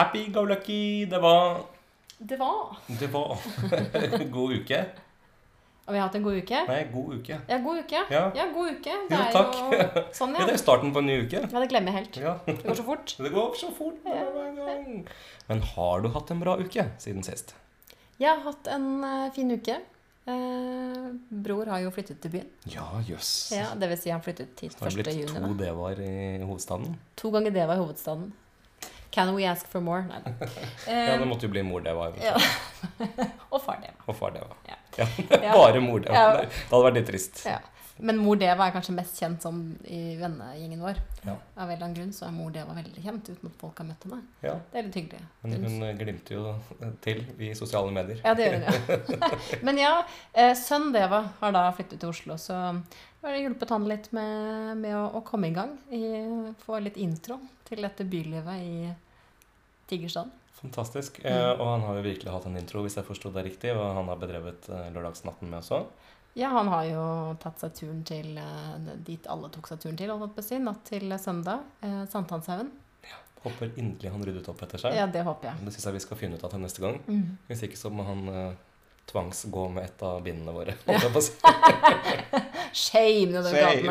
Happy go lucky! Det var Det var. Det var god uke. Og vi har hatt en god uke. Nei, god uke. Ja, god uke. Ja. god uke. Det Jo, er takk. jo sånn, Ja, ja. det er starten på en ny uke. Ja, det glemmer jeg helt. Ja. Det går så fort. Det går så fort hver gang. Men har du hatt en bra uke siden sist? Jeg har hatt en eh, fin uke. Eh, bror har jo flyttet til byen. Ja, jøss. Ja, det vil si han flyttet hit Det har blitt juni. to devaer i hovedstaden. To ganger det var i hovedstaden. Can we ask for more? Nei. Ja, det Eh, måtte jo bli mor deva. ja. Og far det. Og far deva. Ja. Ja. Bare mor deva. Ja. Det hadde vært litt trist. Ja. Men mor Deva er kanskje mest kjent som i vennegjengen vår. Ja. Av en eller annen grunn så er mor Deva veldig kjent uten at folk har møtt henne. Ja. Det er litt hyggelig. Men hun glimter jo til i sosiale medier. Ja, det gjør hun, ja. Men ja, eh, sønn Deva har da flyttet til Oslo, så har det hjulpet han litt med, med å, å komme i gang. I, få litt intro til dette bylivet i Tigerstaden. Fantastisk. Mm. Eh, og han har jo virkelig hatt en intro, hvis jeg forsto det riktig. Og han har bedrevet eh, lørdagsnatten med også. Ja, han har jo tatt seg turen til eh, dit alle tok seg turen til, holdt på å si, natt til søndag. Eh, Sankthanshaugen. Håper inderlig han ryddet opp etter seg. Ja, det håper jeg. Det syns jeg vi skal finne ut av til neste gang. Mm. Hvis ikke så må han eh, tvangsgå med et av bindene våre. holdt jeg på å si. Shame nedover du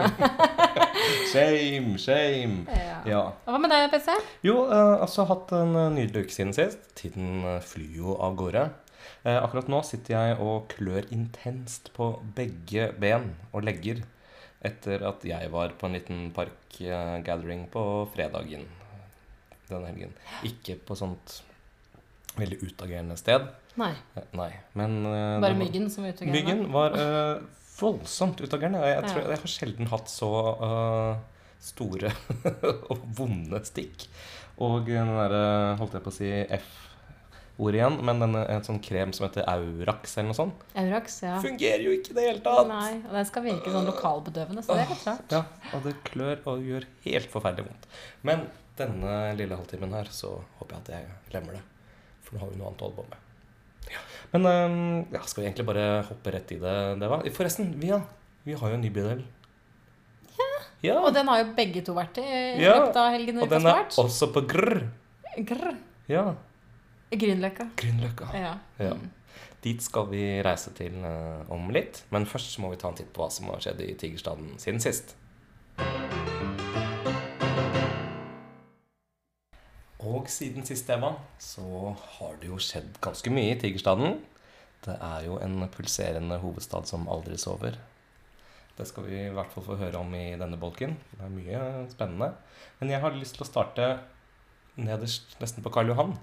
Shame, shame. Ja. Ja. Og Hva med deg, PC? Jo, uh, altså hatt en eh, nydelig uke siden sist. Tiden eh, flyr jo av gårde. Eh, akkurat nå sitter jeg og klør intenst på begge ben og legger etter at jeg var på en liten parkgathering på fredagen denne helgen. Ikke på sånt veldig utagerende sted. Nei, Eh, Nei, men eh, bare myggen som var utagerende? Myggen var eh, voldsomt utagerende. Jeg, tror, jeg har sjelden hatt så uh, store og vonde stikk. Og den derre, holdt jeg på å si F-ordet igjen, men denne, en sånn krem som heter Aurax eller noe sånt, Aurax, ja. fungerer jo ikke i det hele tatt. Nei, og den skal virke sånn lokalbedøvende, så det er rart. Ja, og det klør og gjør helt forferdelig vondt. Men denne lille halvtimen her, så håper jeg at jeg glemmer det. For nå har vi noe annet å holde på med. Ja. Men ja, skal vi egentlig bare hoppe rett i det, Deva? Forresten, vi, ja, vi har jo en ny bydel. Ja. Og den har jo begge to vært i i Ja, løpet av helgen. og den er vært. også på grr. Grr. Ja. Grünerløkka. Grünerløkka. Ja. Ja. Mm. Dit skal vi reise til eh, om litt. Men først må vi ta en titt på hva som har skjedd i Tigerstaden siden sist. Og siden sist, Evan, så har det jo skjedd ganske mye i Tigerstaden. Det er jo en pulserende hovedstad som aldri sover. Det skal vi i hvert fall få høre om i denne bolken. Det er mye spennende. Men jeg har lyst til å starte nederst, nesten på Karl Johan.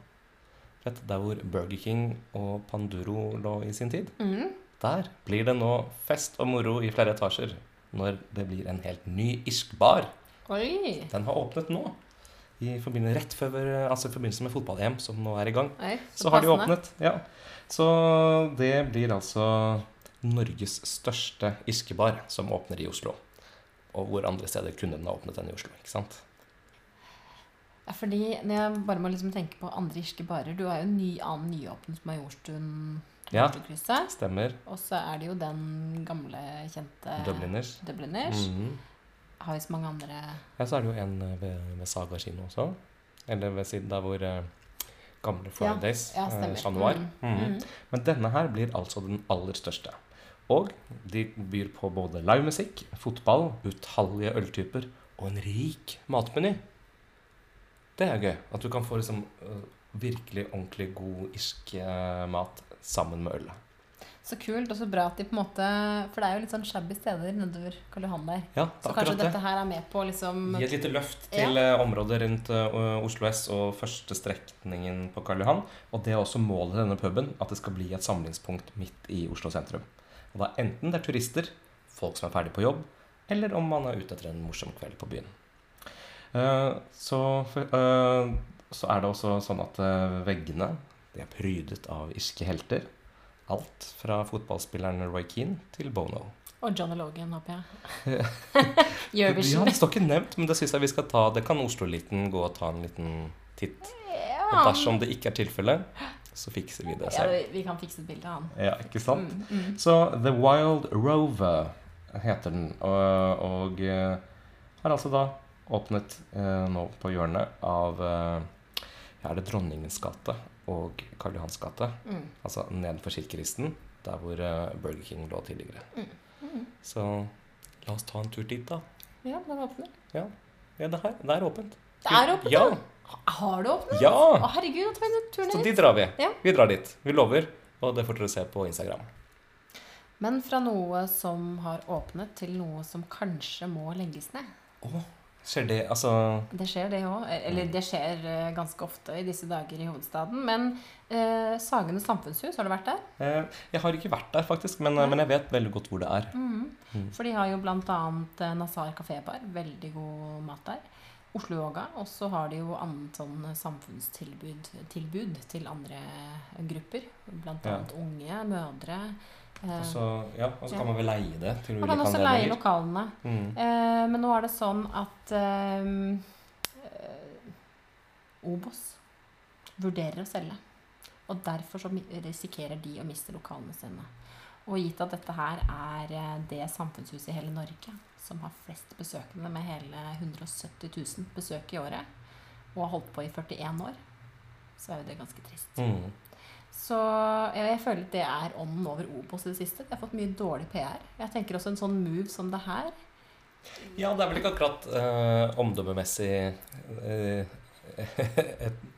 Vet, der hvor Burger King og Panduro lå i sin tid. Mm. Der blir det nå fest og moro i flere etasjer når det blir en helt ny irsk bar. Oi. Den har åpnet nå. I forbindelse, rett før, altså i forbindelse med fotball-EM, som nå er i gang. Oi, Så har de åpnet. ja. Så det blir altså Norges største irske-bar som åpner i Oslo. Og hvor andre steder kunne den ha åpnet enn i Oslo. ikke sant? Ja, fordi når jeg bare må liksom tenke på andre irske barer Du har jo en ny, annen nyåpnet Majorstuen. Ja. Stemmer. Og så er det jo den gamle, kjente Dubliners. Dubliners. Mhm. Har jo så mange andre Ja, så er det jo en eh, ved, ved Saga kino også. Eller ved siden der hvor eh, gamle Fridays, ja, eh. Chat Noir. Mm, Mhm. mm. Men denne her blir altså den aller største. Og de byr på både livemusikk, fotball, utallige øltyper og en rik matmeny. Det er gøy. At du kan få liksom virkelig ordentlig god irsk mat sammen med ølet. Så kult og så bra at de på en måte For det er jo litt sånn shabby steder nedover Karl Johan der. Ja, det Så kanskje det. dette her er med på liksom Gi et lite løft til ja. området rundt eh, Oslo S og første strekningen på Karl Johan. Og det er også målet til denne puben, at det skal bli et samlingspunkt midt i Oslo sentrum. Og da Enten det er turister, folk som er ferdig på jobb, eller om man er ute etter en morsom kveld på byen. Eh, så, eh, så er det også sånn at eh, veggene de er prydet av irske helter. Alt fra fotballspilleren Roy Keane til Bono. Og Johnny Logan, håper jeg. Ja, Eurovision. det står ikke nevnt, men det syns jeg vi skal ta. Det kan Oslo-liten gå og ta en liten titt. Ja, Og dersom det ikke er tilfellet, så fikser vi det selv. Ja, vi kan fikse et bilde av han. Ja, ikke sant? Mm, mm. Så The Wild Rover heter den, og, og eh, er altså da åpnet eh, nå på hjørnet av eh, er det Dronningens gate og Karl Johans gate. Mm. Altså nedenfor kirkeristen, der hvor eh, Burger King lå tidligere. Mm. Så la oss ta en tur dit, da. Ja, den åpner. Ja, ja det, her, det er åpent. Det er åpent, Ja. da. Har det åpnet? Ja. Å, herregud, at vi en tur Så ned. dit drar vi. Ja. Vi drar dit. Vi lover. Og det får dere se på Instagram. Men fra noe som har åpnet, til noe som kanskje må legges ned. Å, skjer det Altså Det skjer, det òg. Eller det skjer eh, ganske ofte i disse dager i hovedstaden. Men eh, Sagene samfunnshus, har du vært der? eh, Jeg har ikke vært der, faktisk, men, men jeg vet veldig godt hvor det er. Mm. Mm. For de har jo bl.a. Nazar kafébar. Veldig god mat der. Oslo Yoga. Og så har de jo annet sånn samfunnstilbud tilbud til andre grupper. Blant Ja. unge, mødre. Eh, Og så, ja, og så kan man vel leie det til man kan også leie lokalene. Mm. Eh, men nå er det sånn at eh, eh, Obos vurderer å selge. Og derfor så risikerer de å miste lokalene sine. Og gitt at dette her er eh, det samfunnshuset i hele Norge som har flest besøkende med hele 170 000 besøk i året, og har holdt på i 41 år, så er jo det ganske trist. Mm. Så jeg føler at det er ånden over Obos i det siste. De har fått mye dårlig PR. Jeg tenker også en sånn move som det her Ja, det er vel ikke akkurat øh, omdømmemessig øh,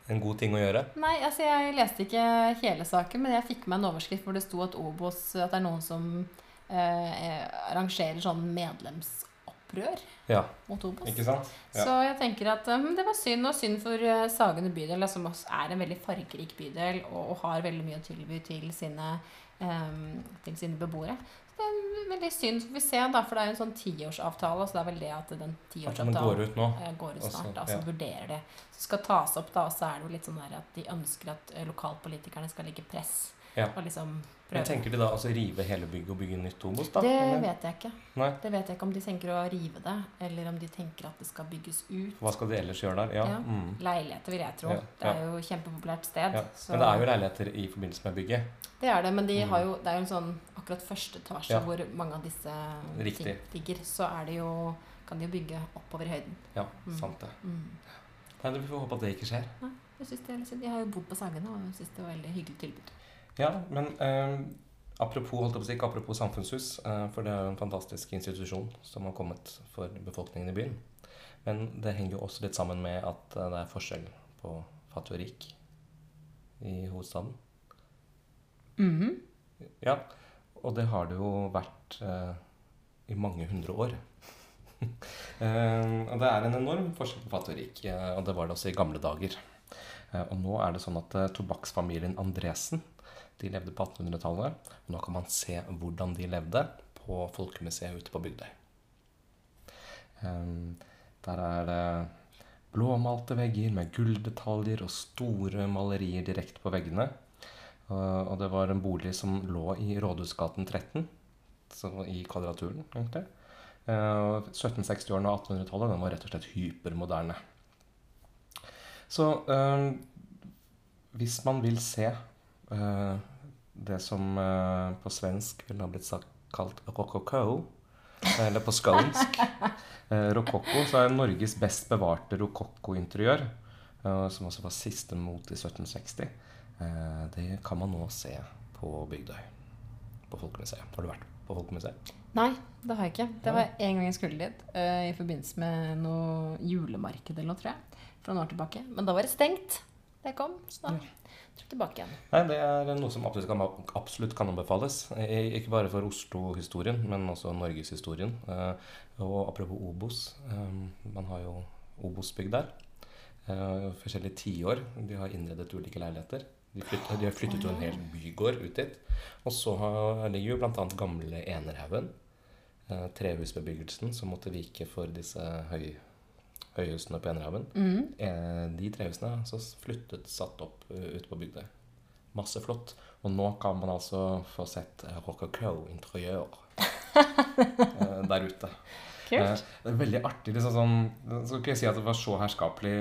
en god ting å gjøre. Nei, altså jeg leste ikke hele saken, men jeg fikk med en overskrift hvor det sto at Obos At det er noen som eh, arrangerer sånn medlemsopprør Ja, mot Obos. ikke sant? Ja. Så jeg tenker at um, det var synd, og synd for uh, Sagene bydel, som også er en veldig fargerik bydel og, og har veldig mye å tilby til sine, um, til sine beboere. Så det er veldig synd, får vi se, da, for det er jo en sånn tiårsavtale, så det er vel det at den tiårsavtalen går ut nå. eh, går ut Også, snart, da, så ja. vurderer det. Så skal tas opp, da, og så er det jo litt sånn der at de ønsker at uh, lokalpolitikerne skal legge press. Ja. Og liksom Men tenker de da altså rive hele bygget og bygge nytt Obos, da? Det Eller? vet jeg ikke. Nei. Det vet jeg ikke om de tenker å rive det, eller om de tenker at det skal bygges ut. Hva skal de ellers gjøre der? Ja. Ja. Mm. Leiligheter, vil jeg tro. Ja, Det er jo et kjempepopulært sted. Men det er jo leiligheter i forbindelse med bygget. Det er det, men de Mm. har jo, det er jo en sånn akkurat første etasje hvor mange av disse Riktig. ting ligger. Så er det jo kan de jo bygge oppover i høyden. Ja, Mm. sant det. Mm. Nei, Vi får håpe at det ikke skjer. Jeg, synes det er litt jeg har jo bodd på Sagene og syns det var veldig hyggelig tilbud. Ja, men eh, apropos, holdt jeg på å si, apropos samfunnshus, eh, for det er jo en fantastisk institusjon som har kommet for befolkningen i byen. Men det henger jo også litt sammen med at eh, det er forskjell på fattig og rik i hovedstaden. Mhm. Ja, og det har det jo vært eh, i mange hundre år. eh, og det er en enorm forskjell på fattig og rik, eh, og det var det også i gamle dager. Eh, og nå er det sånn at tobakksfamilien Andresen de levde på 1800-tallet. Og nå kan man se hvordan de levde på Folkemuseet ute på Bygdøy. Eh, der er det blåmalte vegger med gulldetaljer og store malerier direkte på veggene. Og det var en bolig som lå i Rådhusgaten 13, så i Kvadraturen, egentlig. Uh, 1760-årene og 1800-tallet den var rett og slett hypermoderne. Så øh, hvis man vil se uh, det som uh, på svensk ville ha blitt sagt kalt rococo, eller på skånsk uh, rokokko, så er Norges best bevarte rococo-interiør, uh, som også var siste mot i 1760. Eh, Det kan man nå se på Bygdøy. På Folkemuseet. Har du vært på Folkemuseet? Nei, det har jeg ikke. Det var en gang jeg skulle dit eh, i forbindelse med noe julemarked eller noe, tror jeg. For noen år tilbake. Men da var det stengt jeg kom. Så da dro jeg tilbake igjen. Nei, Det er noe som absolutt kan, absolutt kan anbefales. Ikke bare for Oslo-historien, men også Norgeshistorien. Eh, Og apropos Obos. eh, Man har jo Obos-bygg der. Eh, Forskjellige tiår. De har innredet ulike leiligheter. De, flyttet, de har flyttet jo en hel bygård ut dit. Og så ligger jo bl.a. gamle Enerhaugen. eh, Trehusbebyggelsen som måtte vike for disse høy, høyhusene på Enerhaugen. Mhm. Eh, De trehusene så flyttet, satt opp uh, ute på bygda. Masse flott. Og nå kan man altså få sett uh, rococo-interiør eh, der ute. Kult. Eh, det er veldig artig. liksom sånn, skal ikke si at det var så herskapelig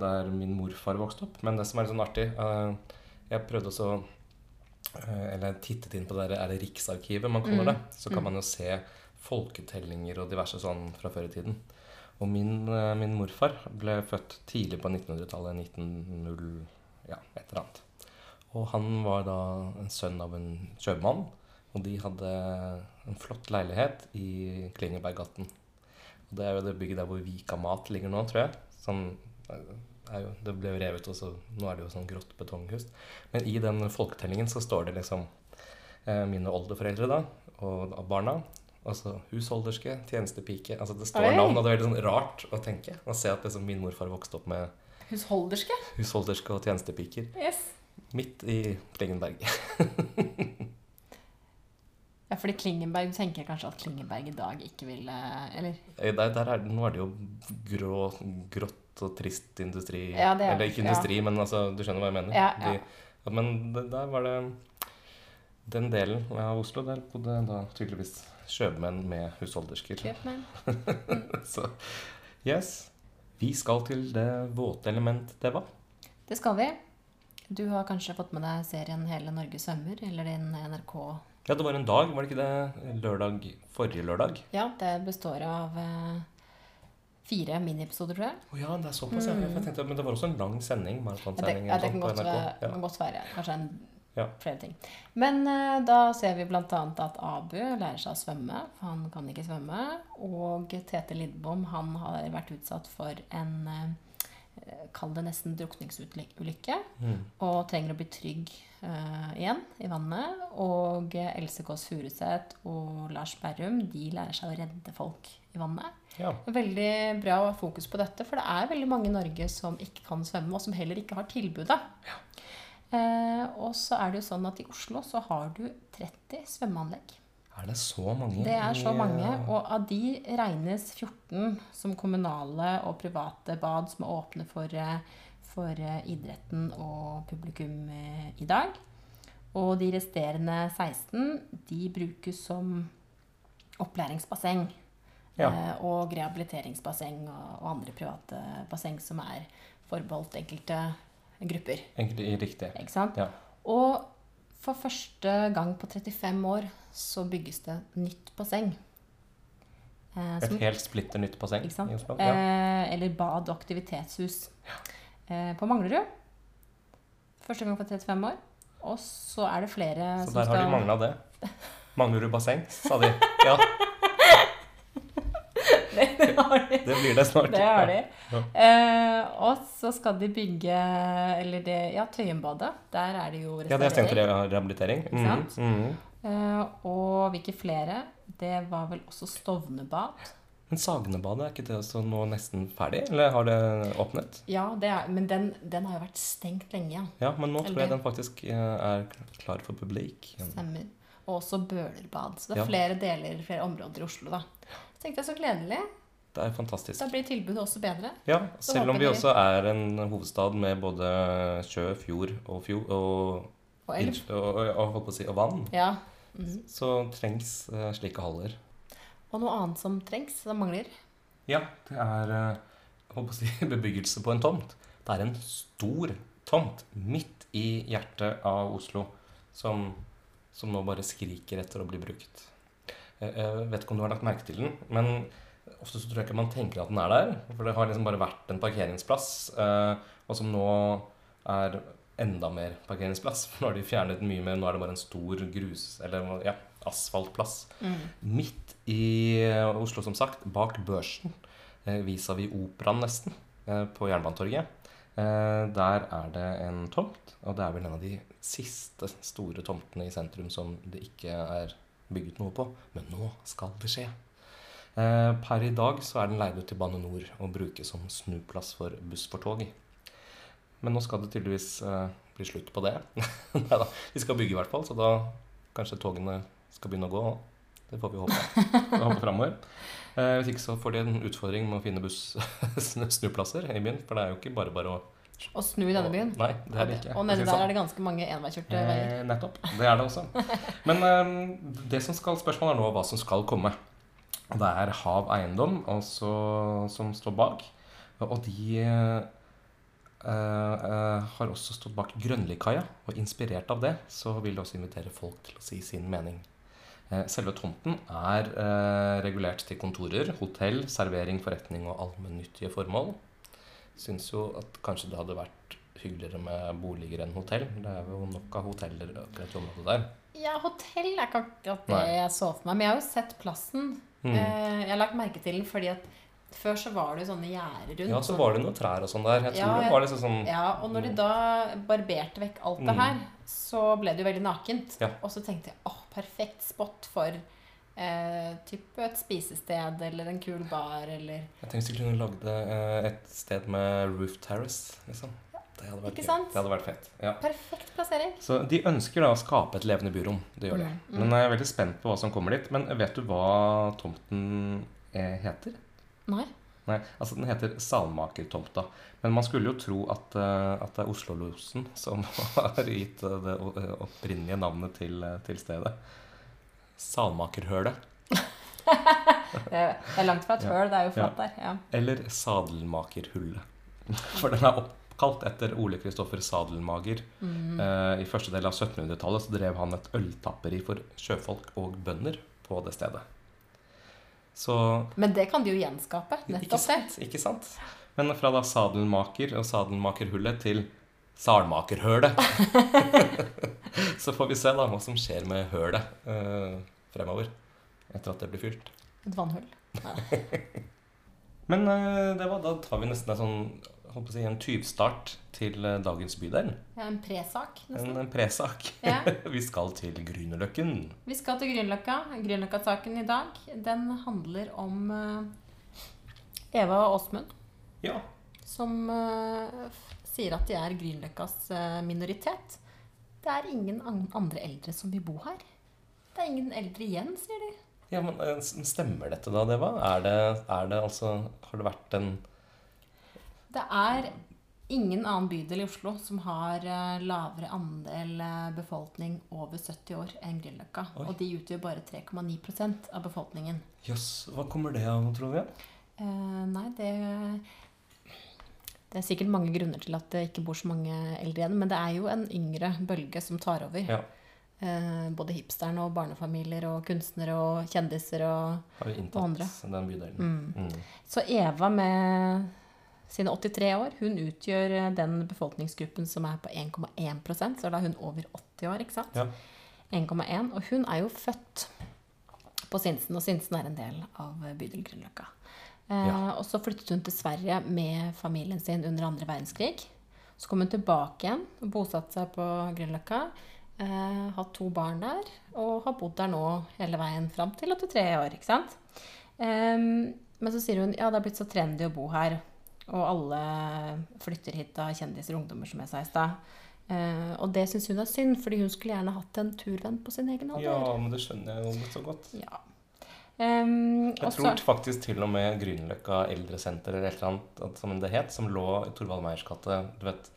der min morfar vokste opp, men det som er litt sånn artig eh, Jeg prøvde også eh, Eller tittet inn på det der, er det Riksarkivet man kaller det. Så kan man jo se folketellinger og diverse sånn fra før i tiden. Og min, eh, min morfar ble født tidlig på 1900-tallet, 1900, ja, et eller annet. Og han var da en sønn av en kjøpmann, og de hadde en flott leilighet i Klingeberggaten. Og det er jo det bygget der hvor Vika Mat ligger nå, tror jeg. Sånn, jo, det ble jo revet, og så nå er det jo sånn grått betonghus. Men i den folketellingen så står det liksom eh, mine oldeforeldre da, og barna. Altså husholderske, tjenestepike. Altså det står Oi. navn, og det er veldig sånn rart å tenke. Å se at liksom min morfar vokste opp med Husholderske? husholderske og tjenestepiker. Yes. Midt i Klingenberg. Ja, fordi Klingenberg, du tenker kanskje at Klingenberg i dag ikke ville Eller Eh, Der, der er, nå er det jo grå, grått og trist industri. Ja, det er- Eller ikke industri, men altså, du skjønner hva jeg mener. Ja, ja. De, ja, men der var det Den delen av Oslo, der bodde da tydeligvis kjøpmenn med husholdersker. kjøpmenn. Så yes. Vi skal til det våte element det var. Det skal vi. Du har kanskje fått med deg serien Hele Norge svømmer, eller din NRK Ja, det var en dag, var det ikke det? Lørdag, forrige lørdag? Ja, det består av eh, fire miniepisoder, tror jeg. Å ja, det er såpass, ja. Jeg tenkte, men det var også en lang sending. Ja, det, ja, det kan på godt, NRK. være, Ja. kan godt være kanskje en, Ja. flere ting. Men uh, da ser vi bl.a. at Abu lærer seg å svømme, for han kan ikke svømme. Og Tete Lidbom han har vært utsatt for en uh, Kall det nesten drukningsulykke. Mm. Og trenger å bli trygg uh, igjen i vannet. Og Else Kåss Furuseth og Lars Berrum de lærer seg å redde folk i vannet. ja. Veldig bra fokus på dette, for det er veldig mange i Norge som ikke kan svømme, og som heller ikke har tilbudet. Eh, og så er det jo sånn at i Oslo så har du 30 svømmeanlegg. Er det så mange? Det er så mange, eh, og av de regnes 14 som kommunale og private bad som er åpne for, eh, for eh, idretten og publikum eh, i dag. Og de resterende 16 de brukes som opplæringsbasseng. Ja. eh, Og rehabiliteringsbasseng og, og andre private basseng som er forbeholdt enkelte grupper. Riktig. Ikke sant? Ja. Og for første gang på 35 år så bygges det nytt basseng. Eh, Et helt splitter nytt basseng i Oslo. Ja. Eh, eller bad- og aktivitetshus eh, på Manglerud. Første gang på 35 år. Og så er det flere Så som der har de skal mangla det. Manglerud basseng, sa de. Ja, det har de. det blir det snart. Det har de. Ja. Eh, og så skal de bygge Eller det, ja, Tøyenbadet. Der er det jo Ja, det er stengt rehabilitering. Mhm, sant? Mm. Eh, og hvilke flere? Det var vel også Stovnebad. Men Sagnebadet, er ikke det også nå nesten ferdig? Eller har det åpnet? Ja, det er, men den, den har jo vært stengt lenge, ja. Ja, men nå tror jeg den faktisk eh, er klar for publik. Stemmer. Og også Bølerbad. Så det er Ja. flere deler, flere områder i Oslo, da. Så tenkte jeg så gledelig. Det er fantastisk. Da blir tilbudet også bedre. Ja, selv om vi også er en hovedstad med både sjø, fjord og, fjord, og, Og og, og, si, vann, Ja. Mhm. så trengs uh, slike haller. Og noe annet som trengs, som mangler. Ja, det er uh, si, bebyggelse på en tomt. Det er en stor tomt midt i hjertet av Oslo som, som nå bare skriker etter å bli brukt. Jeg, jeg vet ikke om du har lagt merke til den, men ofte så tror jeg ikke man tenker at den er der. For det har liksom bare vært en parkeringsplass, eh, og som nå er enda mer parkeringsplass. For nå har de fjernet mye mer, nå er det bare en stor grus- eller ja, asfaltplass midt i Oslo, som sagt, bak børsen, eh, vis-à-vis operaen nesten, eh, på Jernbanetorget. Eh, Der er det en tomt, og det er vel en av de siste store tomtene i sentrum som det ikke er bygget noe på. Men nå skal det skje. Eh, Per i dag så er den leid ut til Bane NOR og brukes som snuplass for buss for tog. Men nå skal det tydeligvis eh, bli slutt på det. Neida, de skal bygge i hvert fall, så da kanskje togene skal begynne å gå. Det får vi håpe. Vi håper fremover. Eh, hvis ikke så får de en utfordring med å finne buss snuplasser i byen. For det er jo ikke bare bare å Å snu i denne byen. Nei, det er det ikke. Og nede der er det ganske mange enveiskjørte veier. Nettopp. Det er det også. Men det som skal, spørsmålet er nå hva som skal komme. Og Det er Hav Eiendom også, som står bak. Og de eh, eh, har også stått bak Grønlikaia. Og inspirert av det så vil de også invitere folk til å si sin mening. Eh, Selve tomten er eh, regulert til kontorer, hotell, servering, forretning og allmennyttige formål. Syns jo at kanskje det hadde vært hyggeligere med boliger enn hotell. Det er jo nok av hoteller akkurat i området der. Ja, hotell er ikke akkurat det Nei. jeg så for meg. Men jeg har jo sett plassen. Mm. Eh, jeg har lagt merke til den fordi at før så var det jo sånne gjerder rundt. Ja, så var det noen trær og sånn der. Jeg tror Ja, det var liksom sånn Ja, og når de da barberte vekk alt det Mm. her, så ble det jo veldig nakent. Ja. Og så tenkte jeg åh, perfekt spot for eh, type et spisested eller en kul bar eller Jeg tenkte vi kunne lagd eh, et sted med roof terrace, liksom. Det hadde vært? Det hadde vært fett. Ja. Perfekt plassering. Så de ønsker da å skape et levende byrom. Det gjør de. Mm, mm. Men jeg er veldig spent på hva som kommer dit. Men vet du hva tomten eh, heter? Nei. Nei, altså Den heter Salmakertomta. Men man skulle jo tro at, eh, at det er Oslo-losen som har gitt eh, det opprinnelige navnet til, til stedet. Salmakerhølet. Det er langt fra et høl, det er jo Ja. der. Ja. Eller Sadelmakerhullet. For den er oppkalt etter Ole Kristoffer Sadelmager. Mm. Eh, I første del av 1700-tallet så drev han et øltapperi for sjøfolk og bønder på det stedet. Så Men det kan de jo gjenskape. Ikke Nettopp det. sant? Ikke sant? Men fra da sadelmaker og sadelmakerhullet til salmakerhølet Så får vi se da hva som skjer med hølet eh, fremover. Etter at det blir fylt. Et vannhull. Men eh, det var, da tar vi nesten en sånn holdt på å si, en tyvstart til eh, dagens bydel. Ja, en presak, En, nesten. en presak. Ja. vi skal til Grünerløkken. Vi skal til Grünerløkka. Grünerløkka-saken i dag, den handler om eh, Eva og Åsmund, Ja. som eh, sier at de er Grünerløkkas minoritet. Det er ingen andre eldre som vil bo her. Det er ingen eldre igjen, sier de. ja, men Stemmer dette da, Deva? Er det, er det altså Har det vært en Det er ingen annen bydel i Oslo som har eh, lavere andel eh, befolkning over 70 år enn Grünerløkka. Og de utgjør bare 3,9% av befolkningen. Jøss, hva kommer det av, tror vi? Uh, nei, det Det er sikkert mange grunner til at det ikke bor så mange eldre igjen. Men det er jo en yngre bølge som tar over. Ja. Eh, både hipsterne og barnefamilier og kunstnere og kjendiser og Har inntatt Og andre. den bydelen. mm. Mm. Så Eva med sine 83 år, hun utgjør eh, den befolkningsgruppen som er på 1,1% så da er hun over 80 år, ikke sant? Ja. 1,1. Og hun er jo født på Sinsen, og Sinsen er en del av bydel Grünerløkka. Eh, Ja. Og så flyttet hun til Sverige med familien sin under andre verdenskrig. Så kom hun tilbake igjen og bosatte seg på Grünerløkka. Eh, hatt to barn der, og har bodd der nå hele veien fram til 83 år. ikke sant? Eh, men så sier hun ja, det har blitt så trendy å bo her. Og alle flytter hit av kjendiser og ungdommer, som jeg sa i stad. Uh, og det syns hun er synd, fordi hun skulle gjerne hatt en turvenn på sin egen alder. ja, men det skjønner jeg jo så godt. Ja. Um, Jeg også, tror faktisk til og med Grünerløkka eldresenter eller et eller annet som det het, som lå i Torvald Meyers gate Du vet,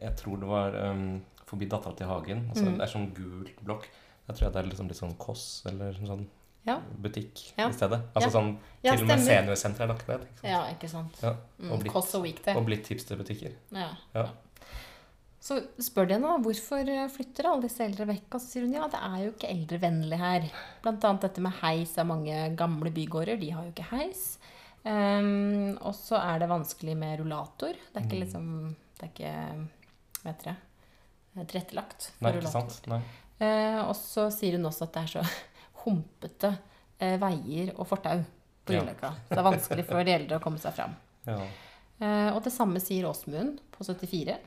jeg tror det var um, forbi Dattera til Hagen. Altså, Mm. Det er sånn gul blokk. Jeg tror det er liksom litt sånn Koss eller sånn Ja. butikk Ja. i stedet. Altså sånn Til og med seniorsenteret er lagt ned. Ikke sant? Ja, ikke sant. Ja, Mm, og blitt- Koss og Weekday. Og blitt hipsterbutikker. Ja. Ja. Så spør de henne hvorfor flytter alle disse eldre vekk, og så sier hun ja, det er jo ikke eldrevennlig her. Blant annet dette med heis er mange gamle bygårder, de har jo ikke heis. Um, og så er det vanskelig med rullator. Det er ikke Mm. liksom, det er ikke, hva heter det, eh, tilrettelagt for Nei, ikke rullator. sant? Nei. Uh, og så sier hun også at det er så humpete eh, veier og fortau på Ja. Så det er vanskelig for de eldre å komme seg fram. Ja. Eh, og det samme sier Åsmund på 74.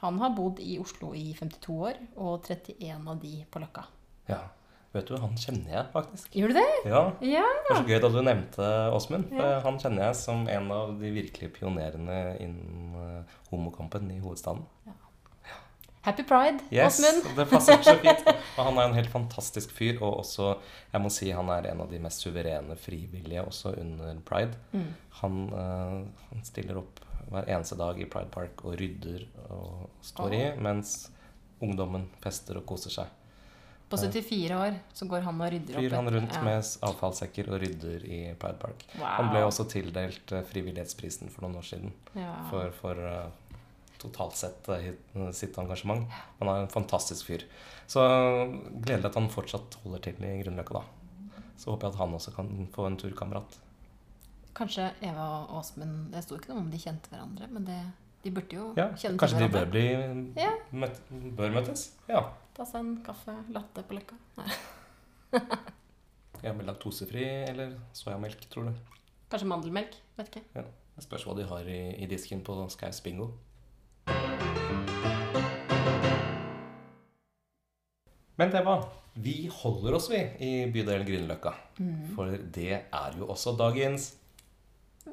Han har bodd i Oslo i 52 år, og 31 av de på Løkka. ja. Vet du, han kjenner jeg faktisk. Gjør du det? Ja, Ja. Det var så gøy da du nevnte Åsmund. Ja. Han kjenner jeg som en av de virkelige pionerene innen eh, homokampen i hovedstaden. Happy pride, Yes, Åsmund. det passer så fint. Og han er en helt fantastisk fyr, og også, jeg må si, han er en av de mest suverene frivillige også under pride. Mm. Han, uh, han stiller opp hver eneste dag i Pride Park og rydder og står i, mens ungdommen fester og koser seg. På 74 år så går han og rydder opp. Flyr han rundt ja. med avfallssekker og rydder i Pride Park. wow. Han ble også tildelt eh, Frivillighetsprisen for noen år siden ja. for, for eh, totalt sett eh, sitt engasjement. Han er en fantastisk fyr. Så gleder gledelig at han fortsatt holder til i Grünerløkka, da. Så håper jeg at han også kan få en turkamerat. Kanskje Eva og Åsmund Det sto ikke noe om de kjente hverandre, men det, de burde jo Ja, kjenne kanskje de til bør, hverandre. bli, Ja. møt, bør møtes? Ja. Ta seg en kaffe latte på Løkka. Ja med laktosefri eller soyamelk, tror du? Kanskje mandelmelk. Vet ikke. Ja. Det spørs hva de har i, i disken på Skaus bingo. Men det Vi holder oss, vi, i bydelen Grünerløkka. Mm. For det er jo også dagens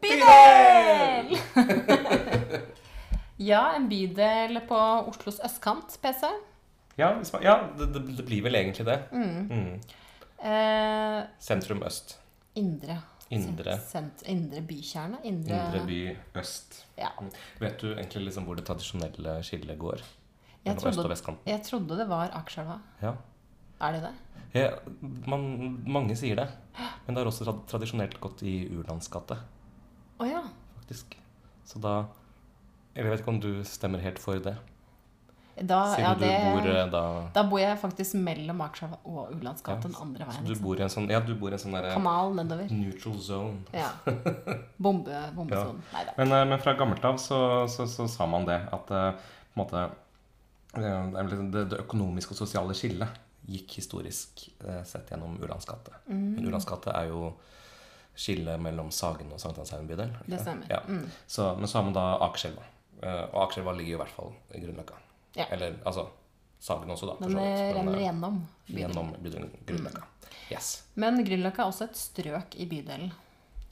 Bydel! ja, en bydel på Oslos østkant, PC. Ja, ja det, det, det blir vel egentlig det. Mm. Mm. Eh, Sentrum øst. indre. Indre. Sent, indre bykjerne. Indre, Indre by øst. Ja. Vet du egentlig liksom hvor det tradisjonelle skillet går? Jeg trodde, jeg trodde det var Akerselva. Ja. Er det det? Ja, man, mange sier det. Men det har også tradisjonelt gått i Urlands gate, Å ja. faktisk. Så da Jeg vet ikke om du stemmer helt for det, Da, ja, du det, bor eh, da da bor jeg faktisk mellom Akerselva og Ulandsgata den andre Så veien. du Liksom. bor i en sånn Ja, du en sånn der, Kanal nedover. neutral zone. Ja. Bombe, bombesonen. Men, eh, men fra gammelt av så, så, så sa man det at eh, på en måte eh, det, det, økonomiske og sosiale skillet gikk historisk sett gjennom Ulandsgate. Mm. Men Ulandsgate er jo skillet mellom Sagen og Sankthanshaugen bydel. Ja. Mm. Men så har man da Akerselva. Og Akerselva ligger i hvert fall i Grünerløkka. Ja. Eller altså Sagen også, da. Den eh, men, renner eh, gjennom bydelen. gjennom bydelen Grünerløkka. Yes. Men Grünerløkka er også et strøk i bydelen.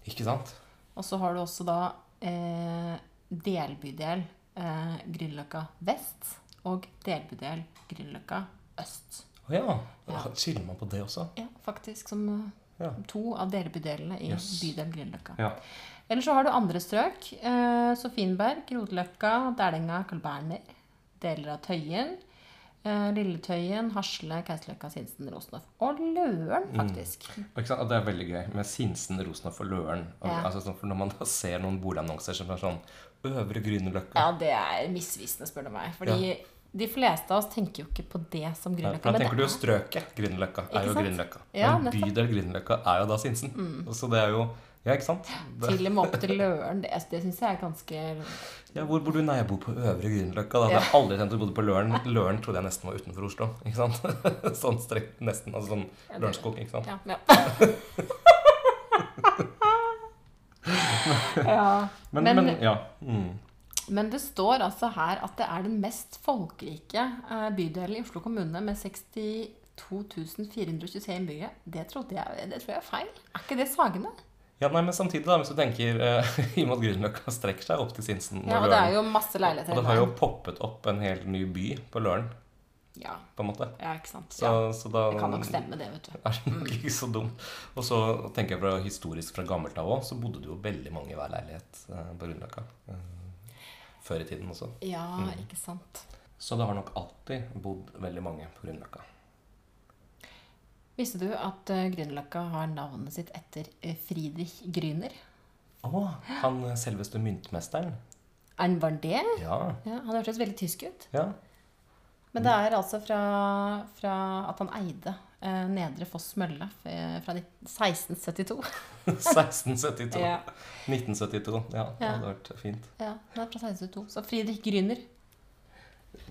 Ikke sant? Og så har du også da eh, delbydel eh, Grünerløkka vest og delbydel Grünerløkka øst. Å ja. Ja. Skiller man på det også? Ja, faktisk som eh, Ja. to av delbydelene i Yes. bydel Grünerløkka. Ja. Eller så har du andre strøk. Eh, Sofienberg, Rodeløkka, Dælenga, Carl Berner. Deler av Tøyen. lille Lilletøyen, Hasle, Keiserløkka, Sinsen, Rosenhoff og Løren, Mm. faktisk. Sant? Og det er veldig gøy med Sinsen, Rosenhoff og Løren. Og, Ja. altså, sånn, for når man da ser noen boligannonser som er sånn Øvre Grünerløkka Ja, det er misvisende, spør du meg. Fordi de fleste av oss tenker jo ikke på det som Ja, Grünerløkka. Ja, da tenker du jo strøket. Grünerløkka er jo? Grünerløkka. Ja, Men. Mm. bydel Grünerløkka er jo da Sinsen. Så det er jo Ja, ikke sant? Det, til og med opp til Løren. Det, det syns jeg er ganske ja, hvor bor du? Nei, jeg bor på Øvre Grünerløkka. Da. Ja. Jeg har aldri tenkt å bo på Løren. Løren trodde jeg nesten var utenfor Oslo. Ikke sant? sånn strekt, nesten. Altså sånn Ja, Lørenskog, ikke sant? Ja. ja. ja. Men, Men- men, ja. Mm. Men det står altså her at det er den mest folkerike eh, bydelen i Oslo kommune med 62 423 innbyggere. Det trodde jeg, det tror jeg er feil. Er ikke det Sagene? Ja, nei, men samtidig, da, hvis du tenker uh, i og med at Grünerløkka strekker seg opp til Sinsen Ja, og det er jo masse leiligheter. Og det har jo poppet opp en helt ny by på Løren, ja, på en måte. ja, ikke sant. Så, Ja. så da Det kan nok stemme, det, vet du. er det nok ikke så dumt. Og så tenker jeg fra historisk fra gammelt av òg, så bodde det jo veldig mange i hver leilighet uh, på Grünerløkka. Uh, før i tiden også. Ja, Mm. ikke sant. Så det har nok alltid bodd veldig mange på Grünerløkka. Visste du at uh, Grünerløkka har navnet sitt etter eh, Friedrich Grüner? Å, han eh, selveste myntmesteren. Er han var det? Ja. Ja, han hørtes veldig tysk ut. ja. Men det er altså fra, fra at han eide eh, Nedre Foss mølle eh, fra 1672. 1672. Ja. 1972. Ja, det hadde vært fint. ja, det er fra 1672. Så Friedrich Grüner.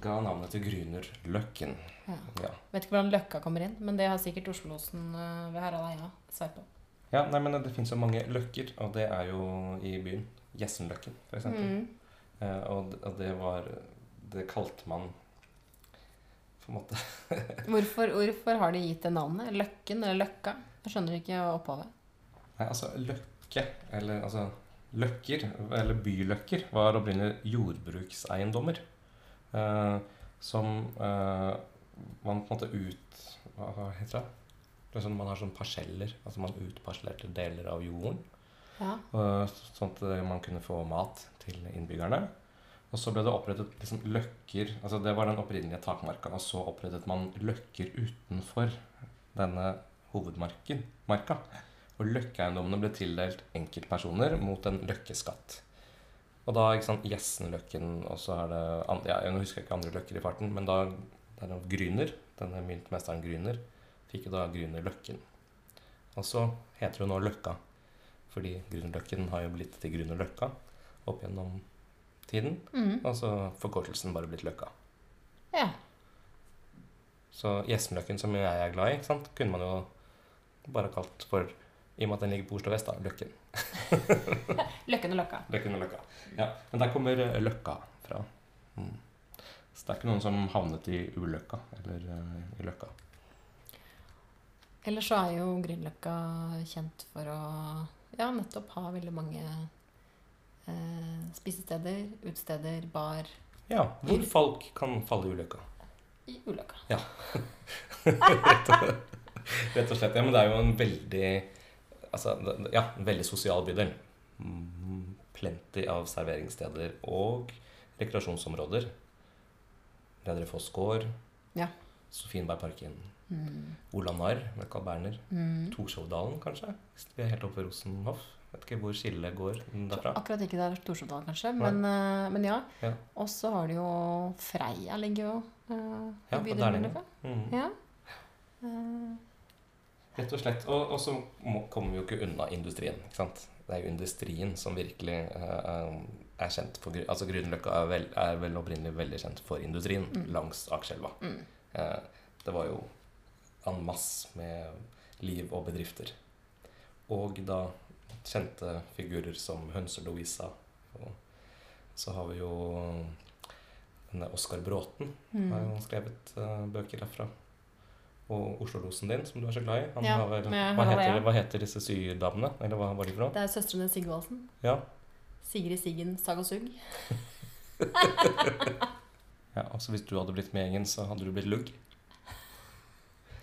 Ga navnet til Grünerløkken. Ja. Ja. Vet ikke hvordan Løkka kommer inn, men det har sikkert Oslosen eh, ved Harald Eia svar på. Ja, nei, men Det finnes jo mange løkker, og det er jo i byen. Gjessenløkken, f.eks. Mm. Eh, og, og det var Det kalte man på en måte Hvorfor, hvorfor har de gitt det navnet? Løkken eller Løkka? Jeg skjønner ikke opphavet. Nei, altså løkke, eller altså Løkker, eller byløkker, var opprinnelig jordbrukseiendommer. Eh, som eh, man på en måte ut Hva heter det? det sånn, man har sånne parseller. Altså man utparsellerte deler av jorden. Ja. eh, sånn at man kunne få mat til innbyggerne. Og så ble det opprettet liksom løkker altså Det var den opprinnelige takmarka. Og så opprettet man løkker utenfor denne hovedmarken. Marka. Og løkkeeiendommene ble tildelt enkeltpersoner mot en løkkeskatt. Og da ikke sant, Gjessenløkken, og så er det andre, ja, Jeg husker ikke andre løkker i farten, men da det er det Gryner, denne myntmesteren Gryner, fikk jo da Grünerløkken. Og så heter det jo nå Løkka. Fordi Grünerløkken har jo blitt til Grünerløkka opp gjennom tiden. Mm. Og så forkortelsen bare blitt Løkka. Ja. Så Gjessenløkken, som jeg er glad i, sant? kunne man jo bare kalt for I og med at den ligger på Oslo vest, da. Løkken. Løkken og Løkka. Løkken og Løkka. Ja, Men der kommer eh, Løkka fra. Mm. Så det er ikke noen som havnet i uløkka eller uh, i Løkka. Ellers så er jo Grünerløkka kjent for å ja, nettopp ha veldig mange eh, spisesteder, utesteder, bar Ja, hvor folk kan falle i ulykka. i Uløkka. Rett og slett. Ja, men det er jo en veldig Altså, ja, en veldig sosial bydel. Mm, Plenty av serveringssteder og rekreasjonsområder. Nedre Foss gård, Ja. Sofienbergparken, Mm. Ola Narr med Carl Berner, Mm. Torshovdalen kanskje, hvis vi er helt oppe ved Rosenhoff. Vet ikke hvor skillet går derfra. Akkurat ikke der Torshovdalen, kanskje, men, eh, men ja. Ja. Og så har du jo Freia ligger jo uh, i ja, bydelen der. Mm. Ja. Eh, Rett og slett. Og, og så må- kommer vi jo ikke unna industrien. ikke sant? Det er jo industrien som virkelig uh, er kjent for Altså Grünerløkka er, vel, er vel opprinnelig veldig kjent for industrien Mm. langs Akerselva. mm. Uh, det var jo en masse med liv og bedrifter. Og da kjente figurer som Hønse-Louisa. Så har vi jo denne Oskar Bråten. Mm. Har jo skrevet uh, bøker derfra. Og Oslo-losen din, som du er så glad i. Han Ja, har hva, heter, hva heter disse sydamene? Eller hva var de for noe? Det er søstrene Sigvaldsen. Ja. Sigrid Siggen Sag og Sugg. ja, altså Hvis du hadde blitt med gjengen, så hadde du blitt lugg.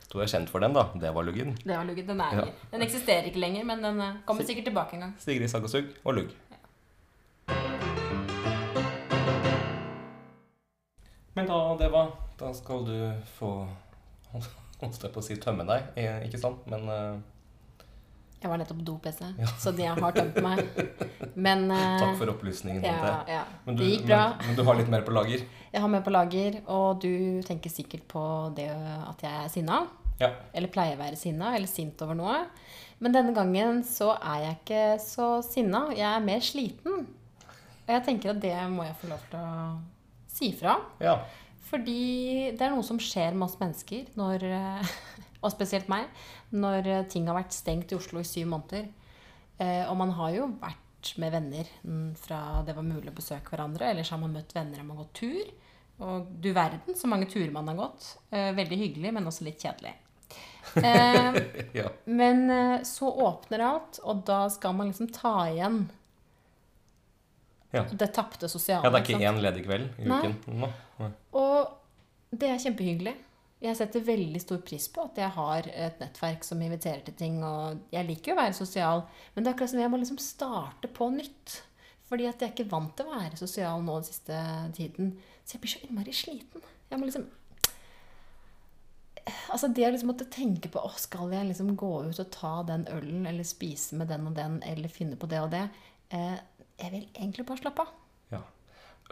Du er kjent for den, da. Det var luggen. Det var luggen, Den, er, Ja. den eksisterer ikke lenger, men den eh, kommer sikkert tilbake en gang. Sigrid Sag og lugg. Men da, det var Da skal du få Holdt jeg på å si tømme deg, eh, ikke sant? Men uh... Jeg var nettopp do-PC, Ja. så de har tømt meg. Men uh... takk for opplysningen. ja, ja. Men du, Det gikk bra. Men, men du har litt mer på lager? Jeg har mer på lager, og du tenker sikkert på det at jeg er sinna. Ja. Eller pleier å være sinna, eller sint over noe. Men denne gangen så er jeg ikke så sinna. Jeg er mer sliten. Og jeg tenker at det må jeg få lov til å si fra. Ja. Fordi det er noe som skjer med oss mennesker, når, eh, og spesielt meg, når eh, ting har vært stengt i Oslo i syv måneder. Eh, Og man har jo vært med venner mm, fra det var mulig å besøke hverandre, eller så har man møtt venner og man har gått tur. Og du verden så mange turer man har gått. Veldig hyggelig, men også litt kjedelig. Ja. men så åpner alt, og da skal man liksom ta igjen Ja. det tapte sosiale. ja, det er ikke sant? én ledig kveld i Nei. uken? Nå. Nei. Og det er kjempehyggelig. Jeg setter veldig stor pris på at jeg har et nettverk som inviterer til ting. Og jeg liker jo å være sosial, men det er akkurat som jeg må liksom starte på nytt. Fordi at jeg er ikke vant til å være sosial nå den siste tiden. Så jeg blir så innmari sliten. Jeg må liksom Altså det å liksom måtte tenke på å, Skal jeg liksom gå ut og ta den ølen, eller spise med den og den, eller finne på det og det? Eh, jeg vil egentlig bare slappe av. Ja.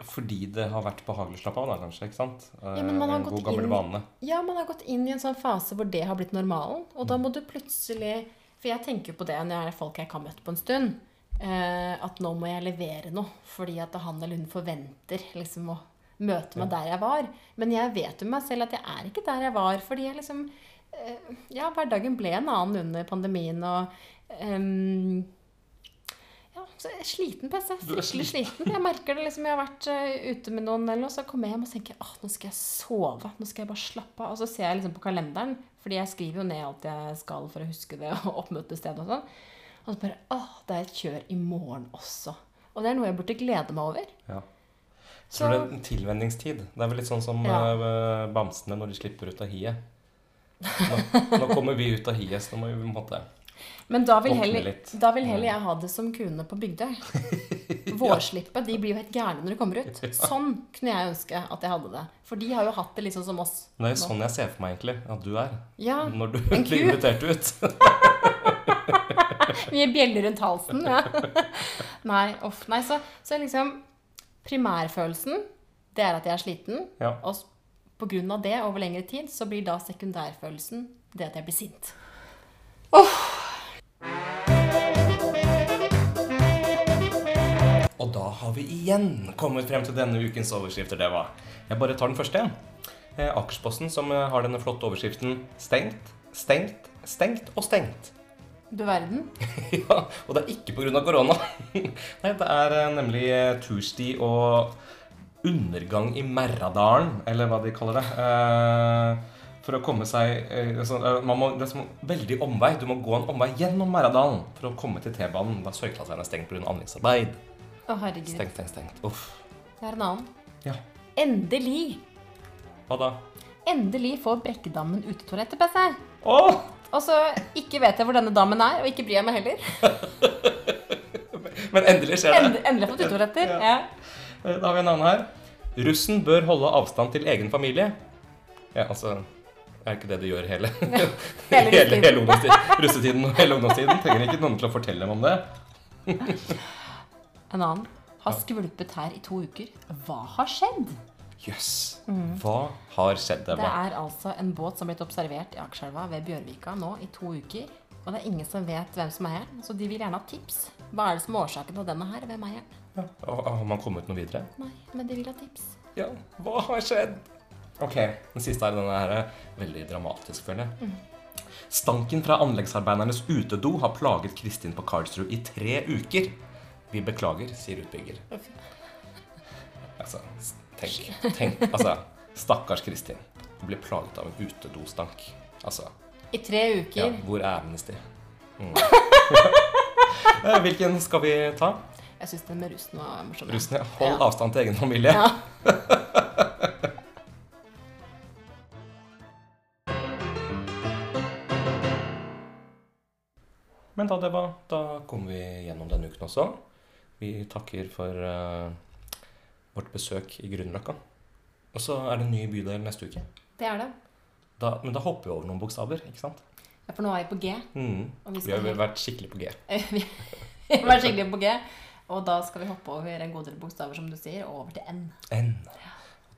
Fordi det har vært behagelig å slappe av, da, kanskje? ikke sant? Ja, men man har en gått inn- vane. Ja, man har gått inn i en sånn fase hvor det har blitt normalen. Og da må du plutselig For jeg tenker på det når jeg er folk jeg ikke har møtt på en stund. Eh, at nå må jeg levere noe. Fordi at han eller hun forventer liksom å møte meg der jeg var. Men jeg vet jo meg selv at jeg er ikke der jeg var. Fordi jeg liksom eh, Ja, hverdagen ble en annen under pandemien. Og ja, så jeg er sliten PC. Fryktelig sliten. Jeg merker det liksom. Jeg har vært eh, ute med noen, eller noe, så kommer jeg hjem og tenker at nå skal jeg sove. Nå skal jeg bare slappe av. Og så ser jeg liksom på kalenderen, fordi jeg skriver jo ned alt jeg skal for å huske det, og oppmøtested og sånn. Og så bare åh, det er et kjør i morgen også. Og det er noe jeg burde glede meg over. Ja. Så- Tror det er en tilvenningstid. Det er vel litt sånn som Ja. eh, bamsene når de slipper ut av hiet. Nå, nå kommer vi ut av hiet, så nå må vi på en måte Men da vil, heller, da vil heller jeg ha det som kuene på Bygdøy. Vårslippet. De blir jo helt gærne når de kommer ut. Sånn kunne jeg ønske at jeg hadde det. For de har jo hatt det liksom som oss. Det er sånn jeg ser for meg egentlig at du er. Ja, Når du blir invitert ut. Mye bjeller rundt halsen. Ja. Nei, off. Nei, så, så liksom Primærfølelsen, det er at jeg er sliten. Ja. Og av det over lengre tid, så blir da sekundærfølelsen det at jeg blir sint. Og da har vi igjen kommet frem til denne ukens overskrifter, det var. Jeg bare tar den første. Eh, Akersposten, som eh, har denne flotte overskriften 'Stengt, stengt, stengt og stengt'. Du verden. ja, og det er ikke pga. korona. Nei, det er eh, nemlig eh, tursti og undergang i Merradalen, eller hva de kaller det. Eh, for å komme seg eh, altså, eh, man må, som veldig omvei. Du må gå en omvei gjennom Maradalen for å komme til T-banen da Sørklasseren er stengt pga. anleggsarbeid. Å, herregud. Stengt, stengt, stengt. Uff. Det er en annen. Ja. Endelig! Hva da? Endelig får Brekkedammen utetoalett på seg. Oh! Og så ikke vet jeg hvor denne dammen er, og ikke bryr jeg meg heller. Men endelig skjer det. End, endelig fått utetoaletter. Ja. Ja. Eh, Da har vi en annen her. Russen bør holde avstand til egen familie. Ja, altså Er ikke det du gjør hele Hele hele, hele russetiden og hele ungdomstiden? Trenger ikke noen til å fortelle dem om det. En annen. Har skvulpet her i to uker. Hva har skjedd? Jøss. Hva har skjedd? Det er altså en båt som har blitt observert i Akerselva ved Bjørvika nå i to uker. Og det er ingen som vet hvem som er eieren, så de vil gjerne ha tips. Hva er det som er årsaken til denne her? Hvem er eieren? Ja. Har man kommet noe videre? Nei, men de vil ha tips. Ja, hva har skjedd? Ok, den siste er denne her. er Veldig dramatisk, føler jeg. Stanken fra anleggsarbeidernes utedo har plaget Kristin på Karlsrud i tre uker. Vi beklager, sier utbygger. Altså, tenk, tenk Altså, stakkars Kristin. Hun blir plaget av en utedostank. Altså, I tre uker? ja, hvor er Amnesty? Mm. Eh, Hvilken skal vi ta? Jeg syns den med russen var morsom. Russen, ja. Hold Ja. avstand til egen familie. Ja. Men da, det var, da kom vi gjennom denne uken også. Vi takker for uh, vårt besøk i Grünerløkka. Og så er det en ny bydel neste uke. Det er det. Da, men da hopper vi over noen bokstaver, ikke sant? Ja, for nå er vi på G. Mm. Vi Vi har helt- vært skikkelig på G. Vi har vært skikkelig på G. Og da skal vi hoppe over en god del bokstaver, som du sier, og over til N. N.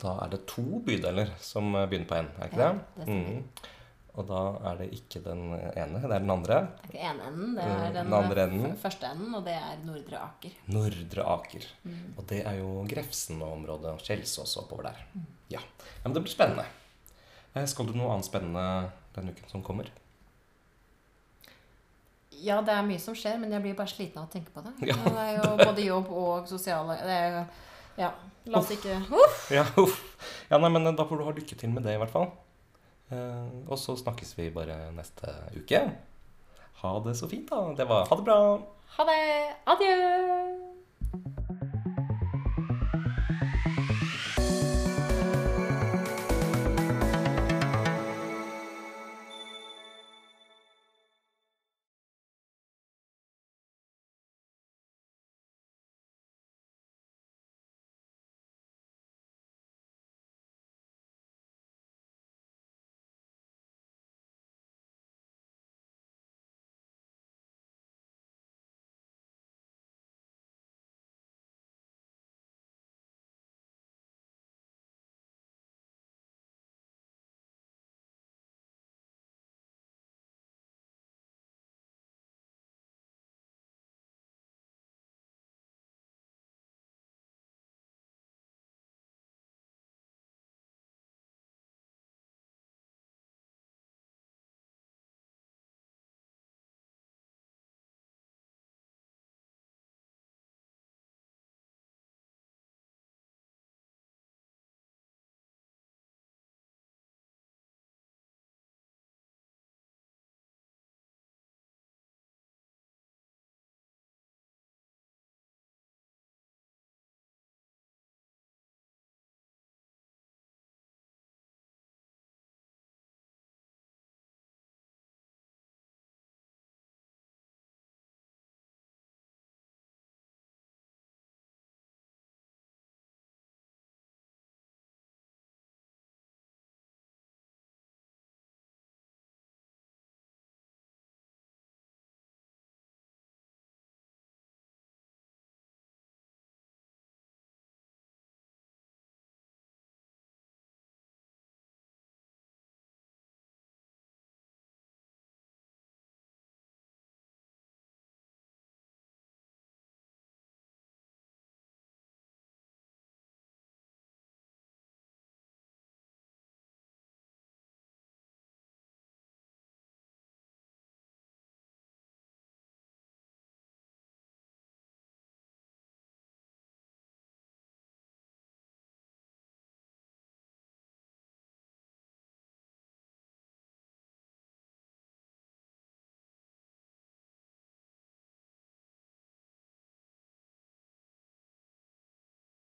Da er det to bydeler som begynner på N, er ikke Ja, det? det. Mm. Og da er det ikke den ene, det er den andre. Det er ikke ene enden, det Mm, er den, den enden. første enden, og det er Nordre Aker. Nordre Aker. Mm. Og det er jo Grefsen og Kjelsås oppover der. Ja. ja, men det blir spennende. Eh, Skal du noe annet spennende den uken som kommer? Ja, det er mye som skjer, men jeg blir bare sliten av å tenke på det. Ja. Det er jo både jobb og sosiale det er jo, Ja. La oss ikke Uff! Ja, uff. ja nei, men da får du ha lykke til med det, i hvert fall. Eh, og så snakkes vi bare neste uke. Ha det så fint, da. Det var Ha det bra. Ha det. Adjø.